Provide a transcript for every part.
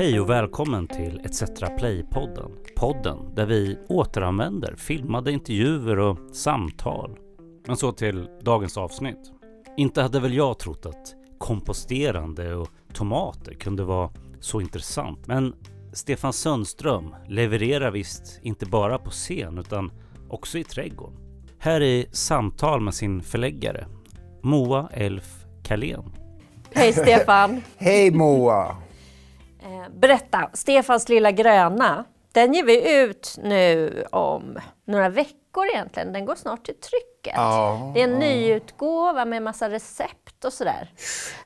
Hej och välkommen till ETC Play-podden. Podden där vi återanvänder filmade intervjuer och samtal. Men så till dagens avsnitt. Inte hade väl jag trott att komposterande och tomater kunde vara så intressant. Men Stefan Sundström levererar visst inte bara på scen utan också i trädgården. Här är samtal med sin förläggare Moa Elf Kalén. Hej Stefan! Hej Moa! Berätta, Stefans lilla gröna, den ger vi ut nu om några veckor egentligen. Den går snart till trycket. Ja, det är en nyutgåva med massa recept och sådär.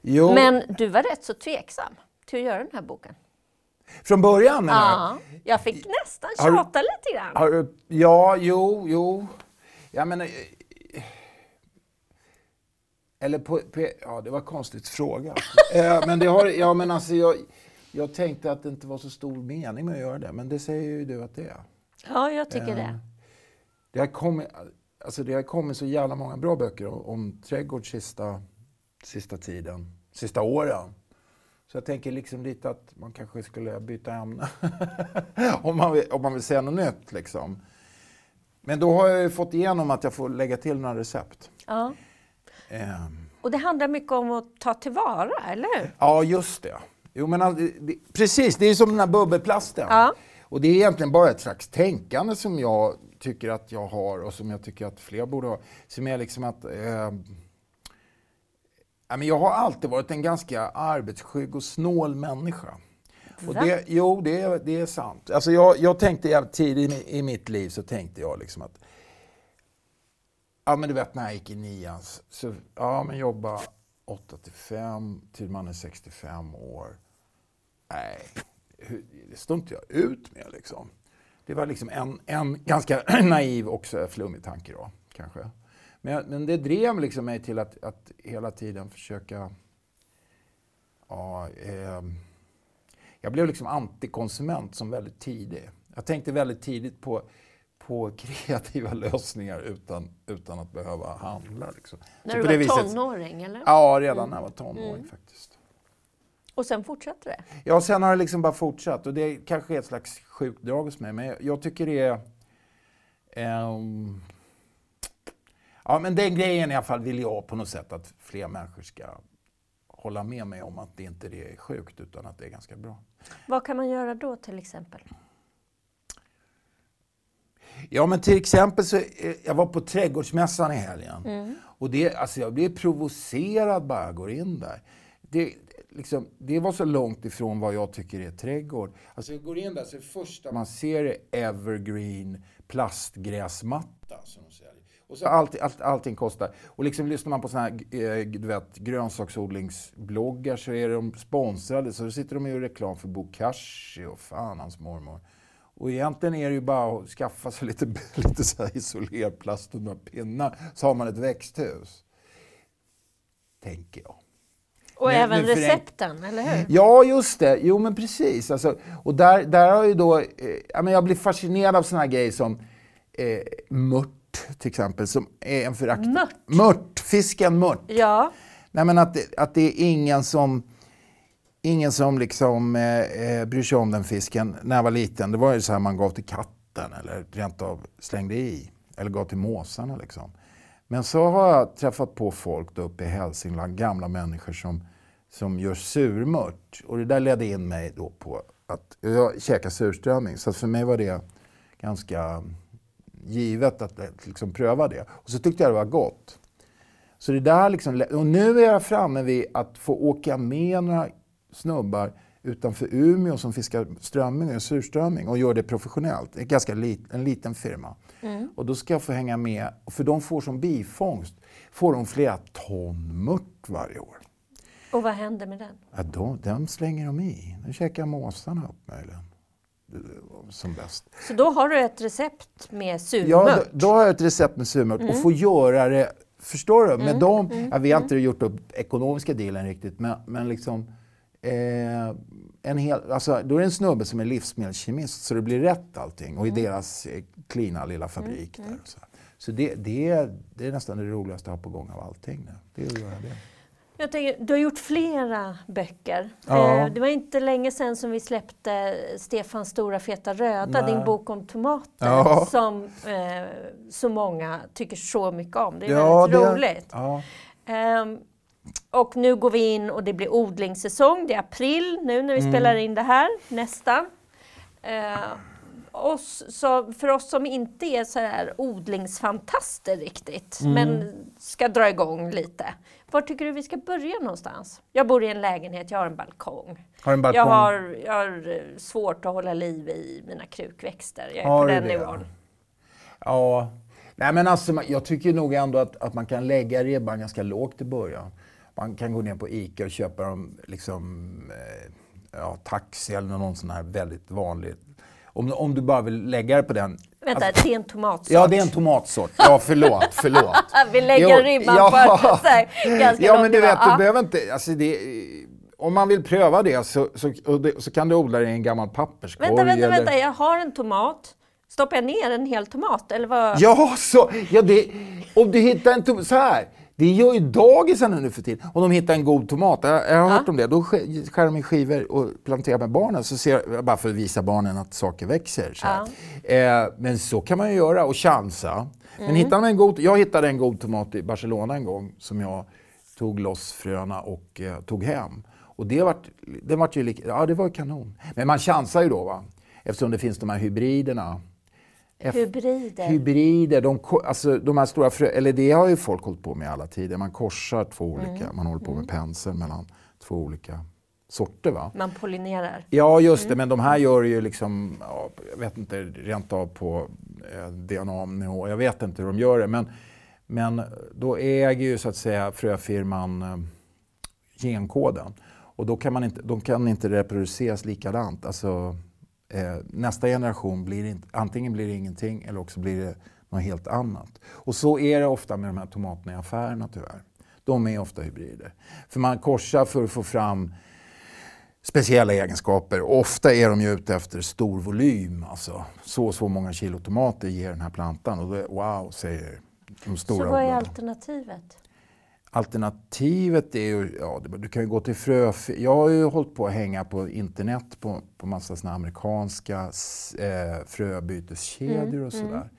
Jo. Men du var rätt så tveksam till att göra den här boken. Från början? Ja, jag fick nästan tjata du, lite grann. Har, ja, jo, jo. Ja, men, eh, eller på, på, ja, det var konstigt fråga. eh, men det har, ja, men alltså jag, jag tänkte att det inte var så stor mening med att göra det, men det säger ju du att det är. Ja, jag tycker eh, det. Det har, kommit, alltså det har kommit så jävla många bra böcker om, om trädgård sista, sista tiden, sista åren. Så jag tänker liksom lite att man kanske skulle byta ämne. om, man vill, om man vill säga något nytt liksom. Men då har jag ju fått igenom att jag får lägga till några recept. Ja. Um. Och det handlar mycket om att ta tillvara, eller hur? Ja, just det. Jo, men all, det, precis, det är som den här bubbelplasten. Ja. Och det är egentligen bara ett slags tänkande som jag tycker att jag har och som jag tycker att fler borde ha. Som är liksom att eh, jag har alltid varit en ganska arbetsskygg och snål människa. Och det, jo, det är, det är sant. Alltså jag, jag tänkte tidigt i, i mitt liv så tänkte jag liksom att Ja, men du vet när jag gick i nian, så ja, men jobba 8 till 5 till man är 65 år. Nej, det står inte jag ut med liksom. Det var liksom en, en ganska naiv och flummig tanke då, kanske. Men, men det drev liksom mig till att, att hela tiden försöka... Ja, eh, jag blev liksom antikonsument som väldigt tidig. Jag tänkte väldigt tidigt på, på kreativa lösningar utan, utan att behöva handla. Liksom. När du var viset, tonåring? Eller? Ja, redan mm. när jag var tonåring mm. faktiskt. Och sen fortsatte det? Ja, sen har det liksom bara fortsatt. Och det kanske är ett slags sjukt drag hos mig, men jag, jag tycker det är... Um, Ja, men den grejen i alla fall vill jag på något sätt att fler människor ska hålla med mig om att det inte är sjukt utan att det är ganska bra. Vad kan man göra då till exempel? Ja men till exempel så, eh, jag var på trädgårdsmässan i helgen. Mm. Och det, alltså jag blev provocerad bara jag går in där. Det, liksom, det var så långt ifrån vad jag tycker är trädgård. Alltså jag går in där så det första man ser är evergreen plastgräsmatta som de säljer. Och så allt, allt, allting kostar. Och liksom lyssnar man på såna här eh, du vet, grönsaksodlingsbloggar så är de sponsrade. Så sitter de och gör reklam för Bokashi och fan hans mormor. Och egentligen är det ju bara att skaffa sig lite, lite så här isolerplast och några pinnar så har man ett växthus. Tänker jag. Och men, även men recepten, eller hur? Ja, just det. Jo, men precis. Alltså, och där, där har ju då... Eh, jag blir fascinerad av såna här grejer som eh, mört till exempel, som är en förakt... Mört? Mört, fisken mört. Ja. Nej, men att, att det är ingen som, ingen som liksom eh, eh bryr sig om den fisken. När jag var liten, det var ju så här man gav till katten eller rent av slängde i. Eller gav till måsarna liksom. Men så har jag träffat på folk då uppe i Hälsingland, gamla människor som, som gör surmört. Och det där ledde in mig då på att jag käkar surströmming. Så för mig var det ganska givet att eh, liksom pröva det. Och så tyckte jag det var gott. Så det där liksom, och nu är jag framme vid att få åka med några snubbar utanför Umeå som fiskar strömming och surströmming och gör det professionellt. Det är ganska lit, en liten firma. Mm. Och då ska jag få hänga med, för de får som bifångst får de flera ton mört varje år. Och vad händer med den? Ja, de, den slänger de i. Den käkar måsarna upp möjligen som bäst. Så då har du ett recept med surmört? Ja, då, då har jag ett recept med surmört mm. och får göra det, förstår du? Med mm. dem, mm. Ja, vi har inte gjort upp ekonomiska dealen riktigt, men, men liksom eh, en hel, alltså, då är det en snubbe som är livsmedelskemist så det blir rätt allting och i mm. deras eh, klina lilla fabrik där. Så, så det, det, är, det är nästan det roligaste jag har på gång av allting nu. Det är att göra det. Jag tänker, du har gjort flera böcker. Ja. Eh, Det var inte länge sedan som vi släppte Stefans stora feta röda, Nej. din bok om tomater, Ja. som eh, så många tycker så mycket om. Det är Ja, väldigt det- roligt. Ja. Ehm, och nu går vi in och det blir odlingssäsong. Det är april nu när vi Mm. spelar in det här, nästan. Oss, så för oss som inte är så här odlingsfantaster riktigt, Mm. men ska dra igång lite. Var tycker du vi ska börja någonstans? Jag bor i en lägenhet, jag har en balkong. Har en balkong. Jag har, jag har eh, svårt att hålla liv i mina krukväxter. Jag är Har på den det? nivån. Ja. Nej, men alltså, jag tycker nog ändå att, att man kan lägga ribban ganska lågt i början. Man kan gå ner på ICA och köpa dem liksom, eh, ja, taxi eller någon sån här väldigt vanlig. Om, om du bara vill lägga det på den. Vänta, Alltså, det är en tomatsort. ja, det är en tomatsort. Ja, förlåt, förlåt. Vi lägger ribban på så här, ganska Ja, men du vet, Ja. du behöver inte... Alltså det, om man vill pröva det så, så, det, så kan du odla det i en gammal papperskorg. Vänta, vänta, eller... vänta, jag har en tomat. Stoppar jag ner en hel tomat? Eller vad? Ja, så, ja det, om du hittar en tomat, så här. Det gör ju dagisarna nu för tiden. Om de hittar en god tomat, jag, jag har hört om det, då sk- skär de i skivor och planterar med barnen. Så ser, bara för att visa barnen att saker växer. Så eh, men så kan man ju göra och chansa. Men hittar man en god, jag hittade en god tomat i Barcelona en gång som jag tog loss fröna och eh, tog hem. Och det vart, det vart ju lika, ja det var kanon. Men man chansar ju då va. Eftersom det finns de här hybriderna. F- Hybrider. Hybrider, de, alltså, de här stora frö, eller det har ju folk hållit på med i alla tider. Man korsar två olika, man håller på med pensel mellan två olika sorter. Va? Man pollinerar. Ja, just det, men de här gör ju liksom, ja, jag vet inte, rent av på eh, DNA-nivå, jag vet inte hur de gör det. Men, men då äger ju så att säga fröfirman eh, genkoden. Och då kan man inte, de kan inte reproduceras likadant. Alltså, eh, nästa generation blir inte, antingen blir det ingenting eller också blir det något helt annat. Och så är det ofta med de här tomaterna i affärerna tyvärr. De är ofta hybrider. För man korsar för att få fram speciella egenskaper. Ofta är de ju ute efter stor volym. Alltså, så och så många kilo tomater ger den här plantan. Och då, wow, säger de stora Så vad är alternativet? Alternativet är ju, ja, du kan ju gå till frö... Jag har ju hållit på att hänga på internet på, på massa såna amerikanska eh, fröbyteskedjor och sådär.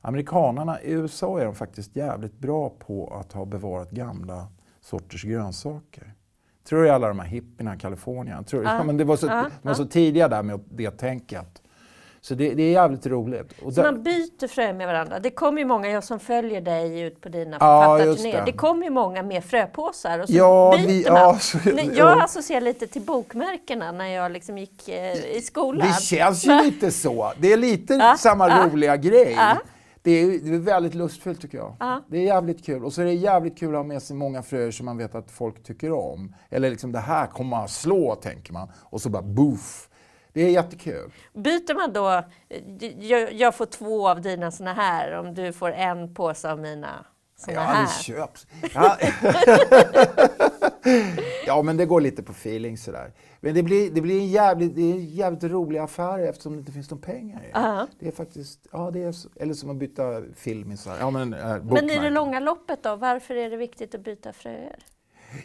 Amerikanarna, i USA är de faktiskt jävligt bra på att ha bevarat gamla sorters grönsaker. Tror du alla de här hippierna i Kalifornien? Tror, Ja. ja. men det var så, Ja, de var så tidiga där med det tänket. Så det, det är jävligt roligt. Och Så där- man byter frö med varandra. Det kommer ju många, jag som följer dig ut på dina Ja, författarturnéer. det. Det kommer ju många med fröpåsar och så Ja, byter vi- man. ja, så- Nej, ja. Jag associerar lite till bokmärkena när jag liksom gick eh, i skolan. Det känns ju lite så. Det är lite Ja, samma ja. roliga grej. Ja. Det, är, det är väldigt lustfyllt tycker jag. Ja. Det är jävligt kul. Och så är det jävligt kul att ha med sig många fröer som man vet att folk tycker om. Eller liksom det här kommer att slå, tänker man. Och så bara boof. Det är jättekul. Byter man då, jag, jag får två av dina såna här, om du får en påse av mina såna Ja, här. det köps. Ja. ja, men det går lite på feeling sådär. Men det blir, det blir en jävligt, det är en jävligt rolig affär eftersom det inte finns någon pengar i det. Ja. Det är faktiskt, ja det är så, eller som att byta filmisar. Ja, men, äh, Men i det långa loppet då, varför är det viktigt att byta fröer?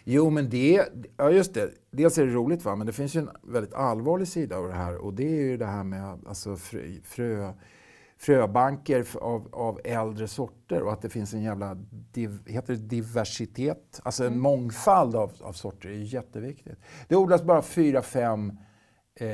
Jo, men det, ja just det. Dels är det roligt va, men det finns ju en väldigt allvarlig sida av det här och det är ju det här med alltså, frö, frö, fröbanker av, av äldre sorter och att det finns en jävla div, heter det diversitet, alltså en mångfald av, av sorter är jätteviktigt. Det odlas bara fyra, fem eh,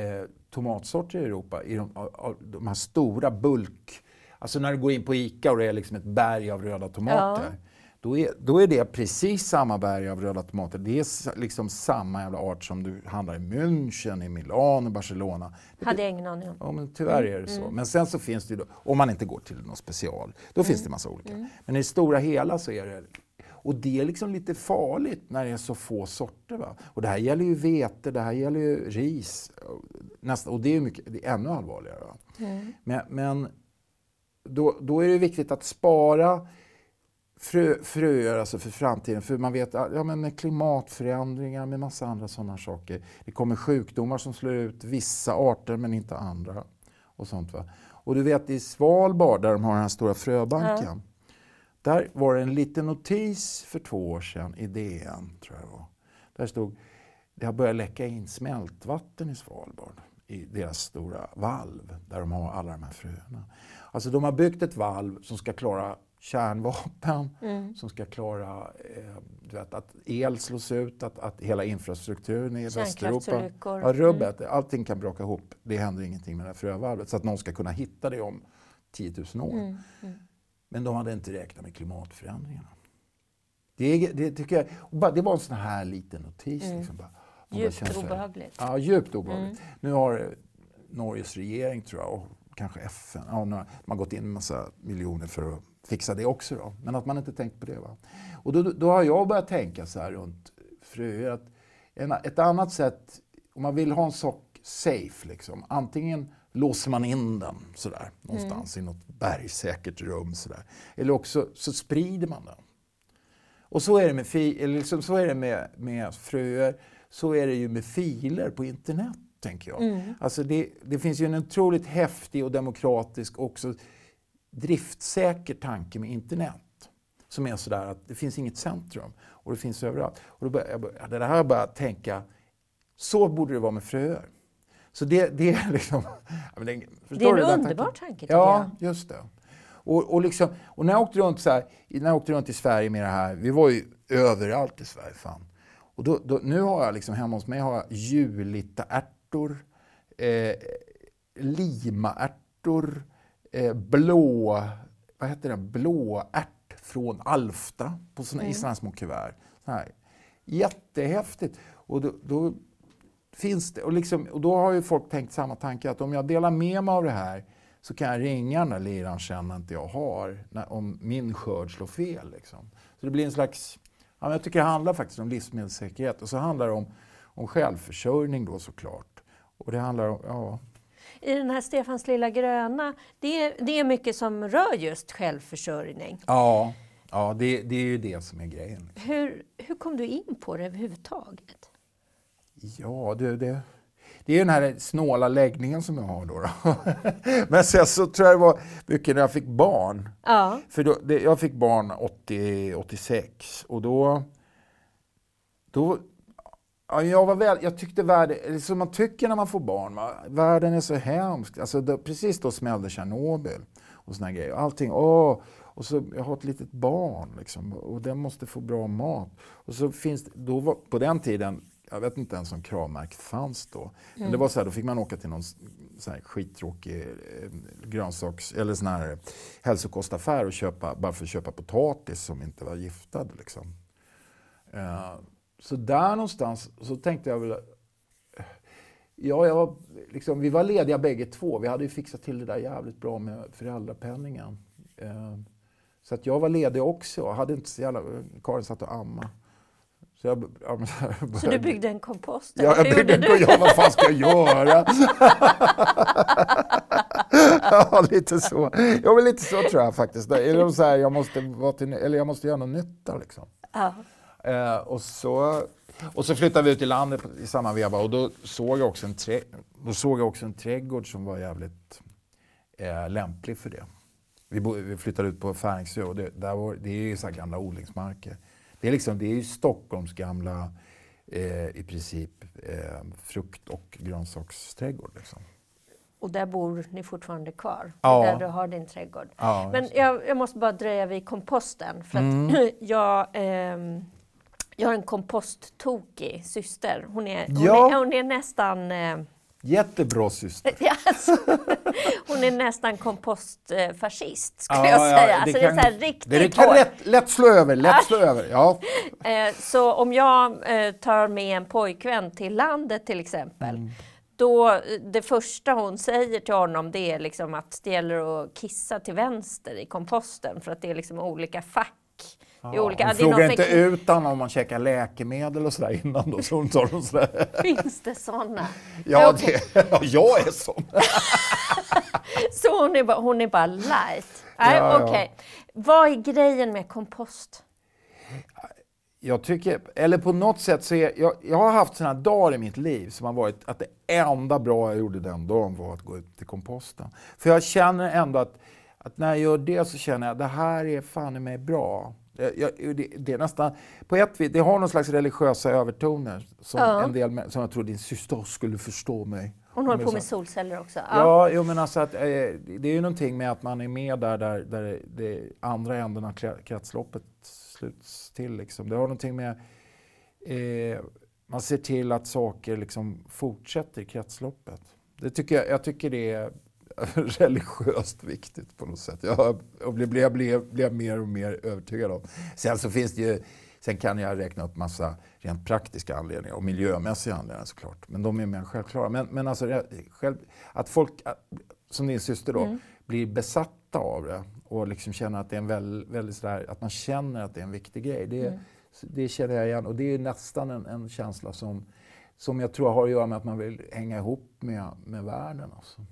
tomatsorter i Europa i de, av, av de här stora bulk... Alltså när du går in på ICA och det är liksom ett berg av röda tomater. Då är, då är det precis samma berg av röda tomater. Det är liksom samma jävla art som du handlar i München, i Milano, Barcelona. Hade jag ingen aning om. Ja, men tyvärr är det så. Men sen så finns det ju då, om man inte går till någon special, då finns det massa olika. Men i det stora hela så är det, och det är liksom lite farligt när det är så få sorter. Va? Och det här gäller ju vete, det här gäller ju ris. Nästa, och det är, mycket, det är ännu allvarligare. Va? Men, men då, då är det viktigt att spara frö, fröer alltså för framtiden. För man vet ja, men med klimatförändringar, med massa andra sådana saker. Det kommer sjukdomar som slår ut vissa arter men inte andra. Och sånt va. Och du vet i Svalbard där de har den här stora fröbanken. Där var det en liten notis för två år sedan i DN, tror jag det var. Där stod det har börjat läcka in smältvatten i Svalbard i deras stora valv där de har alla de här fröerna. Alltså de har byggt ett valv som ska klara kärnvapen, mm. som ska klara eh, vet, att el slås ut, att, att hela infrastrukturen i Västeuropa... Ja, rubbet. Mm. Allting kan braka ihop. Det händer ingenting med det här frövalvet. Så att någon ska kunna hitta det om 10 000 år. Mm. Mm. Men de hade inte räknat med klimatförändringarna. Det, det, tycker jag, det var en sån här liten notis. Mm. Liksom, bara, djupt obehagligt. Ja, djupt obehagligt. Mm. Nu har Norges regering, tror jag, och kanske FN, ja, man har gått in en massa miljoner för att fixa det också. Då. Men att man inte tänkt på det. Va? Och då, då har jag börjat tänka så här runt fröer. Att en, ett annat sätt, om man vill ha en sak safe, liksom, antingen låser man in den sådär, någonstans mm. i något bergsäkert rum. Sådär. Eller också så sprider man den. Och så är det med, fi, eller liksom, så är det med, med fröer, så är det ju med filer på internet. tänker jag. Mm. Alltså det, det finns ju en otroligt häftig och demokratisk också driftsäker tanke med internet. Som är sådär att det finns inget centrum och det finns överallt. Och då började jag, det här jag börjat tänka, så borde det vara med fröer. Så det, det är liksom... det, är en underbar tanke, tycker ja, jag. just det. Och, och, liksom, och när, jag åkte runt så här, när jag åkte runt i Sverige med det här, vi var ju överallt i Sverige. Fan. Och då, då, nu har jag liksom, hemma hos mig har jag julita ärtor, eh, limaärtor, eh, blå, vad heter det, blåärt från Alfta på såna, mm. i sådana små kuvert. Så här. Jättehäftigt. Och då, då, finns det, och, liksom, och då har ju folk tänkt samma tanke att om jag delar med mig av det här så kan jag ringa den där liraren sen inte jag har, när, om min skörd slår fel. Liksom. Så det blir en slags, ja, jag tycker det handlar faktiskt om livsmedelssäkerhet och så handlar det om, om självförsörjning då såklart. Och det handlar om, ja, i den här Stefans lilla gröna, det, det är mycket som rör just självförsörjning. Ja, ja det, det är ju det som är grejen. Hur, hur kom du in på det överhuvudtaget? Ja, det, det, det är den här snåla läggningen som jag har då. då. Men sen så tror jag det var mycket när jag fick barn. Ja. För då, det, jag fick barn 80, 86 och då, då Ja, jag, var väl, jag tyckte världen, som man tycker när man får barn, va? världen är så hemsk. Alltså, då, precis då smällde Tjernobyl och såna grejer. Allting, åh, och så, jag har ett litet barn liksom, och den måste få bra mat. Och så finns då var, på den tiden, jag vet inte ens om Kravmärket fanns då. Mm. Men det var så här, då fick man åka till någon så här skittråkig eh, grönsaks eller sån här hälsokostaffär och köpa, bara för att köpa potatis som inte var giftad. Liksom. Uh, så där någonstans så tänkte jag väl... Ja, jag var, liksom, vi var lediga bägge två. Vi hade ju fixat till det där jävligt bra med föräldrapenningen. Uh, så att jag var ledig också. Jag hade inte så jävla, Karin satt och amma. Så, jag, ja, så du byggde en kompost? Ja, jag byggde en kompost. Ja, vad fan ska jag göra? ja, lite så. Ja, men lite så tror jag faktiskt. Eller så här, jag, måste vara till, eller jag måste göra någon nytta. Liksom. Ja. Eh, och, så, och så flyttade vi ut i landet i samma veva och då såg jag också en, trä, då såg jag också en trädgård som var jävligt eh, lämplig för det. Vi, bo, vi flyttade ut på Färingsö och det, där var, det är ju så gamla odlingsmarker. Det är, liksom, det är ju Stockholms gamla eh, i princip eh, frukt och grönsaksträdgård. Liksom. Och där bor ni fortfarande kvar? Ja. Där du har din trädgård? Ja, Men jag, jag, måste bara dröja vid komposten. För mm. att jag, eh, jag har en komposttokig syster. Hon är, hon ja. är, hon är nästan... Eh, Jättebra syster. Alltså, hon är nästan kompostfascist skulle ja, jag säga. Ja, det, alltså, kan, det är så riktigt det kan lätt, lätt slå över. Lätt slå över ja. Eh, så om jag eh, tar med en pojkvän till landet till exempel mm. Då, det första hon säger till honom det är liksom att det gäller att kissa till vänster i komposten för att det är liksom olika fack i olika, hon frågar inte ut honom om man käkar läkemedel och sådär innan då, så hon tar dem sådär. Finns det sådana? Ja, det, ja, jag är sån. så hon är bara, hon är bara light? Nej, ja, okay. ja. Vad är grejen med kompost? Jag tycker, eller på något sätt så är, jag, jag har haft sådana dagar i mitt liv som har varit att det enda bra jag gjorde den dagen var att gå ut till komposten. För jag känner ändå att att när jag gör det så känner jag att det här är fan i mig bra. Jag, det, det, är nästan, på ett vis, det har någon slags religiösa övertoner som ja. en del som jag tror din syster skulle förstå mig. Hon håller på med solceller också. Ja, ja jo, men alltså att, eh, det är ju någonting med att man är med där, där, där det andra änden av kretsloppet sluts till. Liksom. Det har någonting med... Eh, man ser till att saker liksom fortsätter kretsloppet. Det tycker jag, jag tycker det är religiöst viktigt på något sätt. Jag, och blir, blir, blir, blir jag mer och mer övertygad om. Sen så finns det ju, sen kan jag räkna upp massa rent praktiska anledningar och miljömässiga anledningar såklart. Men de är mer självklara. Men, men alltså själv, att folk, som din syster då, mm. blir besatta av det och liksom känner att det är en väldigt, väldigt sådär, att man känner att det är en viktig grej. Det, mm. det känner jag igen och det är nästan en, en, känsla som, som jag tror har att göra med att man vill hänga ihop med, med världen. Alltså.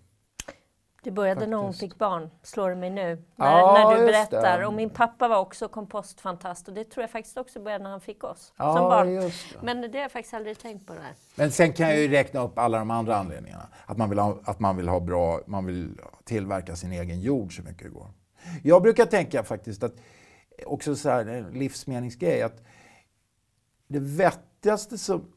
Det började Faktiskt. när hon fick barn, slår det mig nu, när, ja, när du berättar. Och min pappa var också kompostfantast och det tror jag faktiskt också började när han fick oss ja, som barn. Det. Men det har jag faktiskt aldrig tänkt på det här. Men sen kan jag ju räkna upp alla de andra anledningarna. Att man vill ha, att man vill ha bra, man vill tillverka sin egen jord så mycket det går. Jag brukar tänka faktiskt att, också så här, en livsmeningsgrej, att det vettigaste som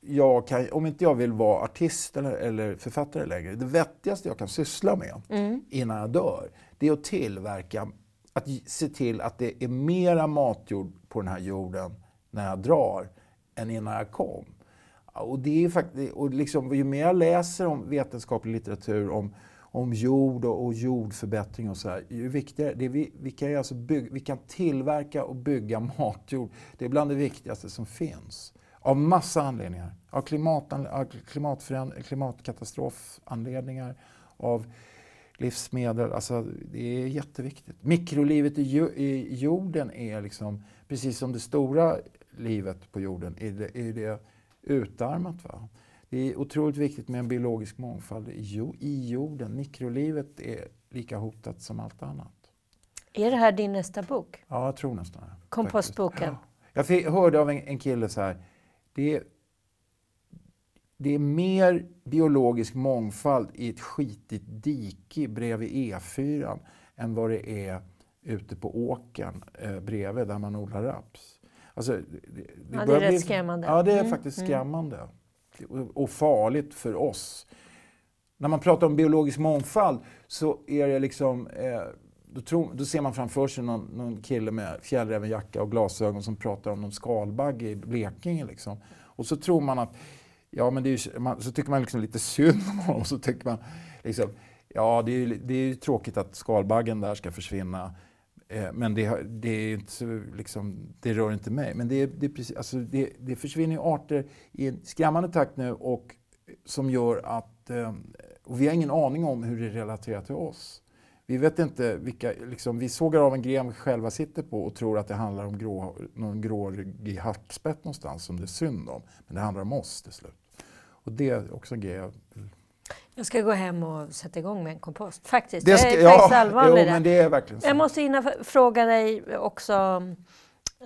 jag kan, om inte jag vill vara artist eller, eller författare längre, det vettigaste jag kan syssla med mm. innan jag dör, det är att tillverka, att se till att det är mera matjord på den här jorden när jag drar än innan jag kom. Och, det är faktiskt, och liksom, ju mer jag läser om vetenskaplig litteratur, om, om jord och, och jordförbättring och så här, ju viktigare. Det vi, vi, kan alltså bygga, vi kan tillverka och bygga matjord. Det är bland det viktigaste som finns. Av massa anledningar. Av, klimat, av klimatkatastrofanledningar, av livsmedel. Alltså, det är jätteviktigt. Mikrolivet i, jorden är liksom, precis som det stora livet på jorden, är det, är det utarmat. Va? Det är otroligt viktigt med en biologisk mångfald i, i jorden. Mikrolivet är lika hotat som allt annat. Är det här din nästa bok? Ja, jag tror nästan det. Kompostboken? Ja. Jag fick, hörde av en, en kille så här, det är, det är mer biologisk mångfald i ett skitigt dike bredvid E4 än vad det är ute på åkern eh, bredvid där man odlar raps. Alltså, det, det, ja, det är rätt bli, skrämmande. Ja, det är mm. faktiskt mm. skrämmande. Mm. Och farligt för oss. När man pratar om biologisk mångfald så är det liksom eh, då, tror, då, ser man framför sig någon, någon kille med fjällrävenjacka och glasögon som pratar om någon skalbagge i Blekinge. Liksom. Och så tror man att, ja men det är, man, så tycker man liksom lite synd om honom. Och så tycker man, liksom, ja det är, det är tråkigt att skalbaggen där ska försvinna. Eh, men det, det, är inte, liksom, det rör inte mig. Men det, det, precis, alltså det, det försvinner arter i en skrämmande takt nu och som gör att, eh, och vi har ingen aning om hur det relaterar till oss. Vi vet inte vilka, liksom, vi sågar av en gren vi själva sitter på och tror att det handlar om grå, någon gråryggig hackspett någonstans som det är synd om. Men det handlar om oss till slut. Och det är också en grej jag jag ska gå hem och sätta igång med en kompost. Faktiskt. Det ska, jag är ja, faktiskt allvarlig jo, men det är verkligen så. Jag måste hinna fråga dig också.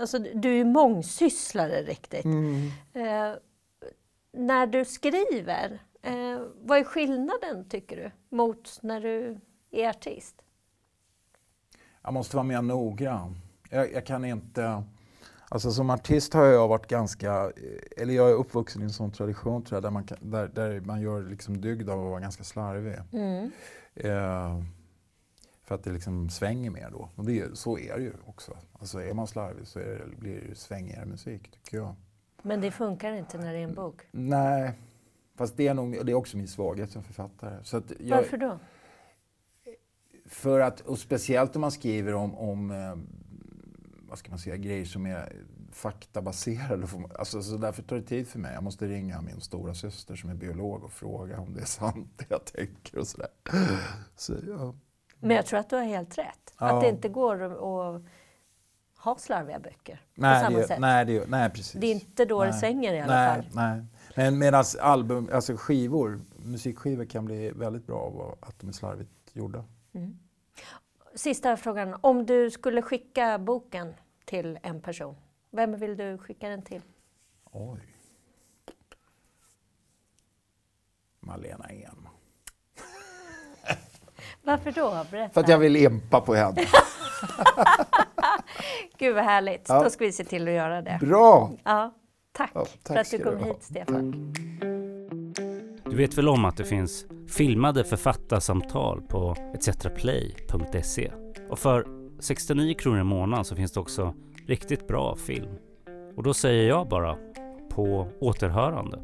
Alltså, du är mångsysslare riktigt. Mm. Eh, när du skriver, eh, vad är skillnaden tycker du mot när du är artist? Jag måste vara mer noggrann. Jag, jag, kan inte... Alltså som artist har jag varit ganska... Eller jag är uppvuxen i en sån tradition tror jag, där man, där, där man gör liksom dygd av att vara ganska slarvig. Mm. Eh, för att det liksom svänger mer då. Och det, så är det ju också. Alltså är man slarvig så det, blir det svängigare musik, tycker jag. Men det funkar inte när det är en bok? Nej, fast det är, nog, det är också min svaghet som författare. Jag, Varför då? För att, och speciellt om man skriver om, om eh, vad ska man säga, grejer som är faktabaserade. Alltså, så därför tar det tid för mig. Jag måste ringa min stora syster som är biolog och fråga om det är sant det jag tänker och sådär. Så, ja. Men jag tror att du har helt rätt. Ja. Att det inte går att ha slarviga böcker nej, på samma det, sätt. Nej, det, nej, precis. Det är inte då nej. det svänger i alla nej, fall. Nej. Men medan album, alltså skivor, musikskivor kan bli väldigt bra av att de är slarvigt gjorda. Mm. Sista frågan. Om du skulle skicka boken till en person, vem vill du skicka den till? Oj. Malena En. Varför då? Berätta. För att jag vill impa på henne. Gud vad härligt. Ja. Då ska vi se till att göra det. Bra! Ja, tack, ja, tack för att du kom hit, Stefan. Du vet väl om att det finns filmade författarsamtal på etcetraplay.se? Och för 69 kronor i månaden så finns det också riktigt bra film. Och då säger jag bara på återhörande.